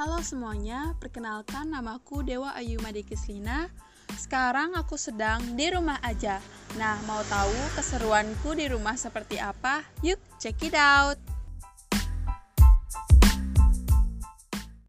Halo semuanya, perkenalkan namaku Dewa Ayu Madikislina. Sekarang aku sedang di rumah aja. Nah, mau tahu keseruanku di rumah seperti apa? Yuk, check it out.